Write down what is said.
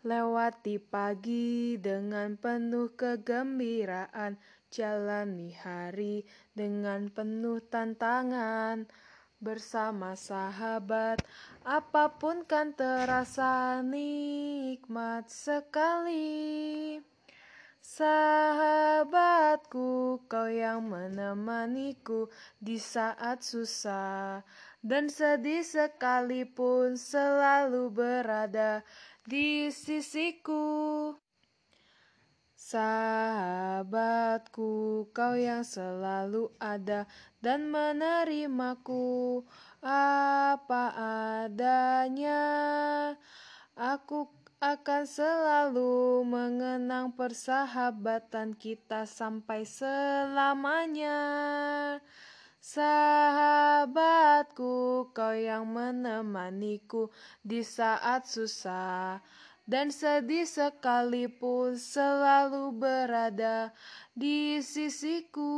Lewati pagi dengan penuh kegembiraan, jalani hari dengan penuh tantangan. Bersama sahabat, apa pun kan terasa nikmat sekali. Sahabatku, kau yang menemaniku di saat susah dan sedih sekalipun selalu berada di sisiku. Sahabatku, kau yang selalu ada dan menerimaku apa adanya. Aku akan selalu mengenang persahabatan kita sampai selamanya. Sahabatku, kau yang menemaniku di saat susah dan sedih sekalipun selalu berada di sisiku.